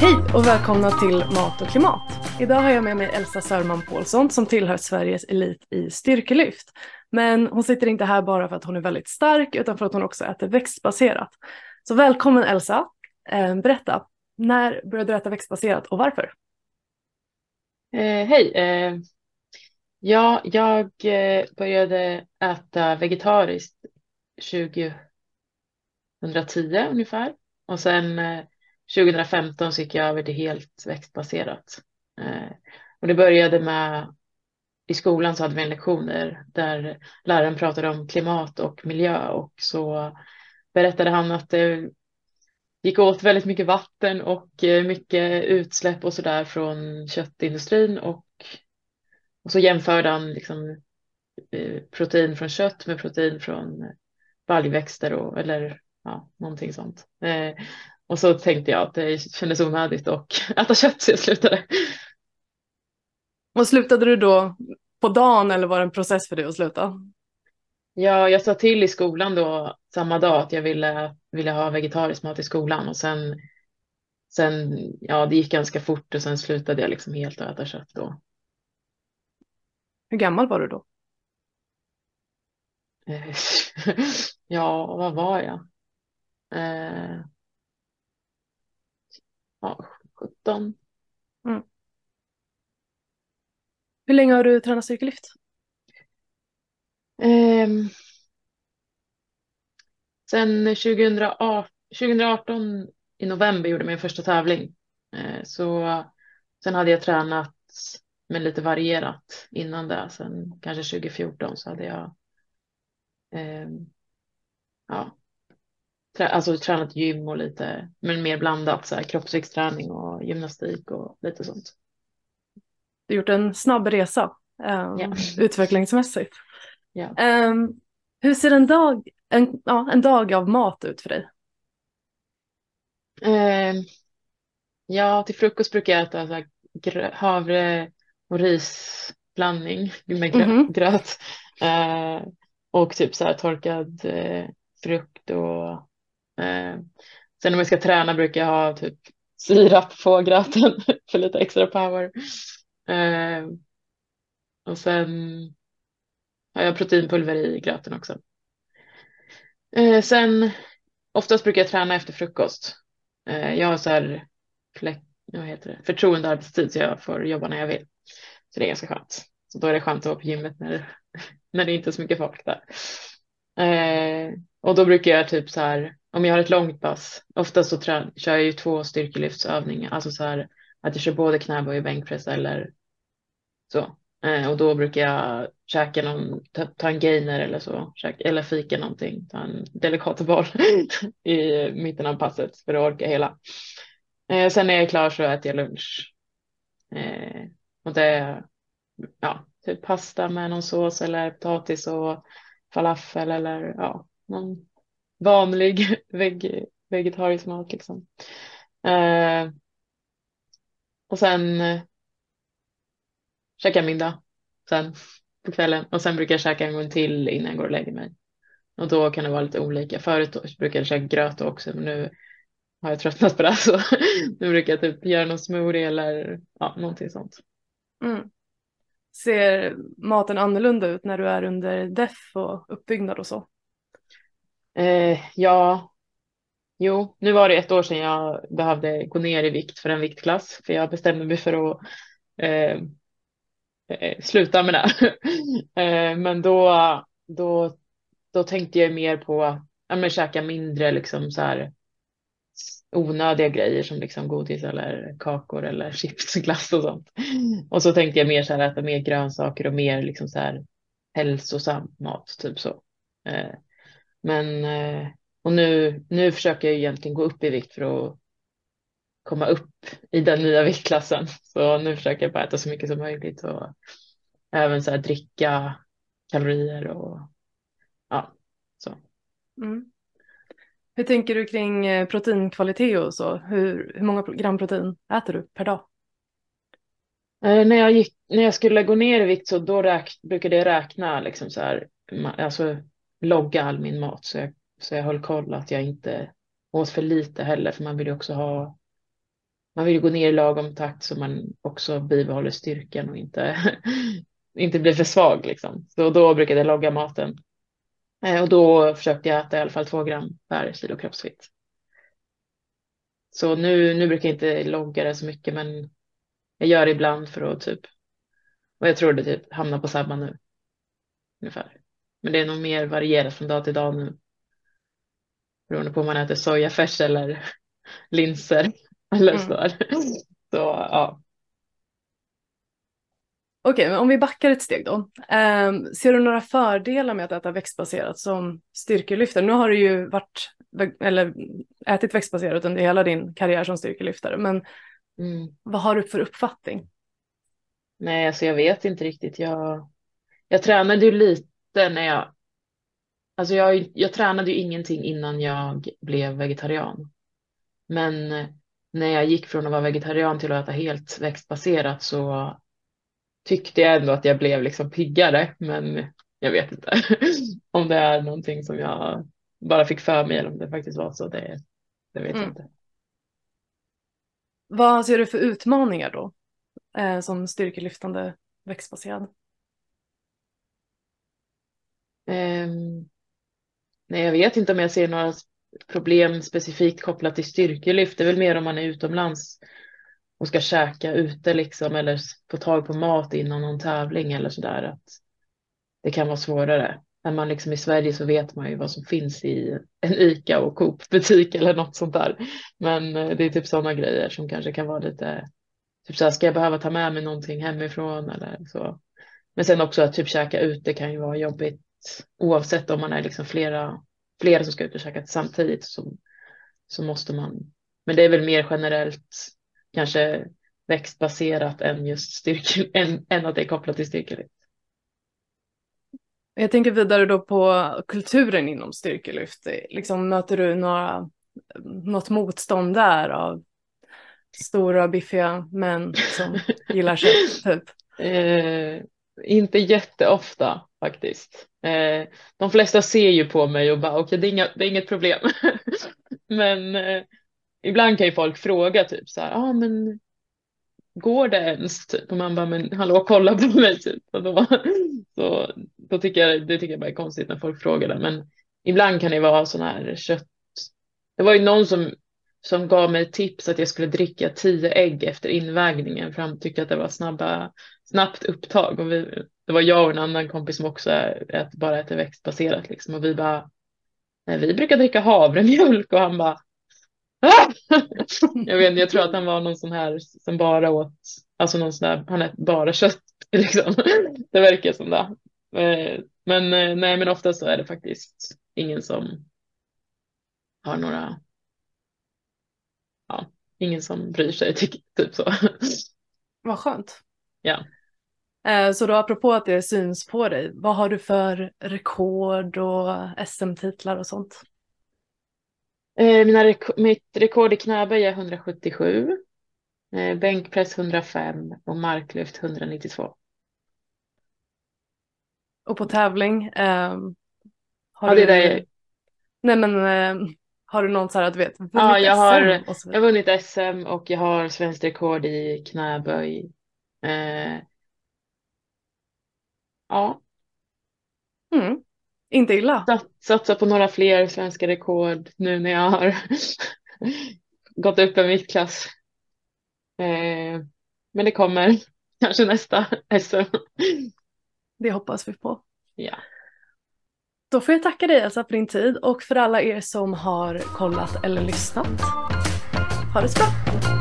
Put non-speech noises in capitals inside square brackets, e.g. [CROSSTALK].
Hej och välkomna till Mat och klimat. Idag har jag med mig Elsa Sörman Paulsson som tillhör Sveriges elit i styrkelyft. Men hon sitter inte här bara för att hon är väldigt stark utan för att hon också äter växtbaserat. Så välkommen Elsa. Eh, berätta, när började du äta växtbaserat och varför? Eh, Hej! Eh, ja, jag eh, började äta vegetariskt 2010 ungefär och sen eh, 2015 så gick jag över till helt växtbaserat. Eh, och det började med i skolan så hade vi en lektioner där, läraren pratade om klimat och miljö och så berättade han att det gick åt väldigt mycket vatten och eh, mycket utsläpp och sådär från köttindustrin och, och så jämförde han liksom eh, protein från kött med protein från baljväxter och, eller ja, någonting sånt. Eh, och så tänkte jag att det kändes onödigt att [LAUGHS] äta kött så jag slutade. Och slutade du då på dagen eller var det en process för dig att sluta? Ja, jag sa till i skolan då samma dag att jag ville, ville ha vegetarisk mat i skolan och sen, sen, ja det gick ganska fort och sen slutade jag liksom helt att äta kött då. Hur gammal var du då? Eh, [LAUGHS] ja, vad var jag? Eh, ja, 17. Mm. Hur länge har du tränat styrkelyft? Um, sen 2018, 2018 i november gjorde jag min första tävling. Uh, så sen hade jag tränat med lite varierat innan det. Sen kanske 2014 så hade jag um, ja, trä, alltså tränat gym och lite, men mer blandat så här, kroppsviktsträning och gymnastik och lite sånt. Du har gjort en snabb resa um, ja. utvecklingsmässigt. Ja. Um, hur ser en dag, en, ja, en dag av mat ut för dig? Um, ja, till frukost brukar jag äta så här, havre och risblandning med grö mm -hmm. gröt. Uh, och typ så här torkad uh, frukt och uh, Eh, sen om jag ska träna brukar jag ha typ sirap på gröten [LAUGHS] för lite extra power. Eh, och sen har jag proteinpulver i gröten också. Eh, sen oftast brukar jag träna efter frukost. Eh, jag har så här fläck, vad heter det, förtroendearbetstid så jag får jobba när jag vill. Så det är ganska skönt. Så då är det skönt att vara på gymmet när, [LAUGHS] när det inte är så mycket folk där. Eh, och då brukar jag typ så här, om jag har ett långt pass, oftast så trä, kör jag ju två styrkelyftsövningar, alltså så här att jag kör både knäböj och bänkpress eller så. Eh, och då brukar jag käka någon, ta, ta en gainer eller så, käka, eller fika någonting, ta en delikatoboll [LAUGHS] i mitten av passet för att orka hela. Eh, sen när jag är klar så äter jag lunch. Eh, och det är ja, typ pasta med någon sås eller potatis och falafel eller ja, någon vanlig [LAUGHS] veg vegetarisk mat liksom. Eh, och sen eh, käkar middag sen på kvällen och sen brukar jag käka en gång till innan jag går och lägger mig. Och då kan det vara lite olika. Förut brukade jag käka gröt också men nu har jag tröttnat på det så [LAUGHS] nu brukar jag typ göra någon smoothie eller ja, någonting sånt. Mm. Ser maten annorlunda ut när du är under deff och uppbyggnad och så? Eh, ja, jo, nu var det ett år sedan jag behövde gå ner i vikt för en viktklass för jag bestämde mig för att eh, eh sluta med det. [LAUGHS] eh, men då, då, då tänkte jag mer på ja, men käka mindre liksom så här onödiga grejer som liksom godis eller kakor eller [LAUGHS] chips, glass och sånt. Och så tänkte jag mer så här äta mer grönsaker och mer liksom så här hälsosam mat, typ så. Eh, men eh, och nu, nu försöker jag egentligen gå upp i vikt för att komma upp i den nya viktklassen. Så nu försöker jag bara äta så mycket som möjligt och även så här dricka kalorier och ja, så. Mm. Hur tänker du kring eh, proteinkvalitet och så? Hur, hur många gram protein äter du per dag? Eh, när, jag gick, när jag skulle gå ner i vikt så då räk, brukade jag räkna liksom så här, alltså logga all min mat så jag, så jag höll koll att jag inte åt för lite heller för man vill ju också ha man vill ju gå ner i lagom takt så man också bibehåller styrkan och inte, [LAUGHS] inte blir för svag liksom. Så då brukade jag logga maten. Eh, och då försökte jag äta i alla fall två gram per kilo kroppsvikt. Så nu, nu brukar jag inte logga det så mycket men jag gör det ibland för att typ, och jag tror det typ hamnar på samma nu. Ungefär. Men det är nog mer varierat från dag till dag nu. Beroende på om man äter sojafärs eller [LAUGHS] linser eller mm. så. Så ja. Okej, men om vi backar ett steg då. Um, ser du några fördelar med att äta växtbaserat som styrkelyftare? Nu har du ju varit, eller ätit växtbaserat under hela din karriär som styrkelyftare, men mm. vad har du för uppfattning? Nej, alltså jag vet inte riktigt. Jag, jag tränade ju lite när jag, alltså jag, jag tränade ju ingenting innan jag blev vegetarian. Men när jag gick från att vara vegetarian till att äta helt växtbaserat så tyckte jag ändå att jag blev liksom piggare, men jag vet inte [LAUGHS] om det är någonting som jag bara fick för mig eller om det faktiskt var så. Det, det vet mm. jag inte. Vad ser du för utmaningar då eh, som styrkelyftande växtbaserad? Ehm, nej, jag vet inte om jag ser några problem specifikt kopplat till styrkelyft. Det är väl mer om man är utomlands och ska käka ute liksom eller få tag på mat innan någon tävling eller sådär. Att det kan vara svårare. När man liksom i Sverige så vet man ju vad som finns i en ICA och Coop butik eller något sånt där. Men eh, det är typ sådana grejer som kanske kan vara lite, typ så här, ska jag behöva ta med mig någonting hemifrån eller så. Men sen också att typ käka ute kan ju vara jobbigt oavsett om man är liksom flera, flera som ska ut och käka samtidigt så, så måste man. Men det är väl mer generellt kanske växtbaserat än just styrke, [LAUGHS] än, än att det är kopplat till styrkelyft. Jag tänker vidare då på kulturen inom styrkelyft. Liksom, möter du några, något motstånd där av stora biffiga män som [LAUGHS] gillar kött? Typ? Eh, inte jätteofta faktiskt. Eh, de flesta ser ju på mig och bara okej okay, det, det, är inget problem. [LAUGHS] Men eh, ibland kan ju folk fråga typ så här, ja ah, men går det ens? Typ. Och man bara, men hallå kolla på mig [LAUGHS] typ. Och då, så, då tycker jag, det tycker jag bara är konstigt när folk frågar det. Men ibland kan det vara sån här kött. Det var ju någon som, som gav mig tips att jag skulle dricka tio ägg efter invägningen för han tyckte att det var snabba, snabbt upptag. Och vi, det var jag och en annan kompis som också ät, bara äter växtbaserat liksom. Och vi bara, vi brukar dricka havremjölk och han bara, ah! [LAUGHS] jag vet jag tror att han var någon sån här som bara åt, alltså någon sån där, han äter bara kött [LAUGHS] liksom. Det verkar som det. Eh, men eh, nej, men ofta så är det faktiskt ingen som har några, ja, ingen som bryr sig, typ så. [LAUGHS] Vad skönt. Ja. Eh, så då apropå att det syns på dig, vad har du för rekord och SM-titlar och sånt? Eh, mina rek mitt rekord i knäböj är 177, eh, bänkpress 105 och marklyft 192. Och på tävling? Eh, har ja, det du... är Nej men eh, har du någon så här att du vet vunnit Ja, jag har, jag har vunnit SM och jag har svenskt rekord i knäböj. Eh, ja. Mm. Inte illa. Satsa på några fler svenska rekord nu när jag har [LAUGHS] gått upp en viktklass. Eh, men det kommer kanske nästa SM. Det hoppas vi på. Ja. Då får jag tacka dig Elsa för din tid och för alla er som har kollat eller lyssnat. Ha det så bra!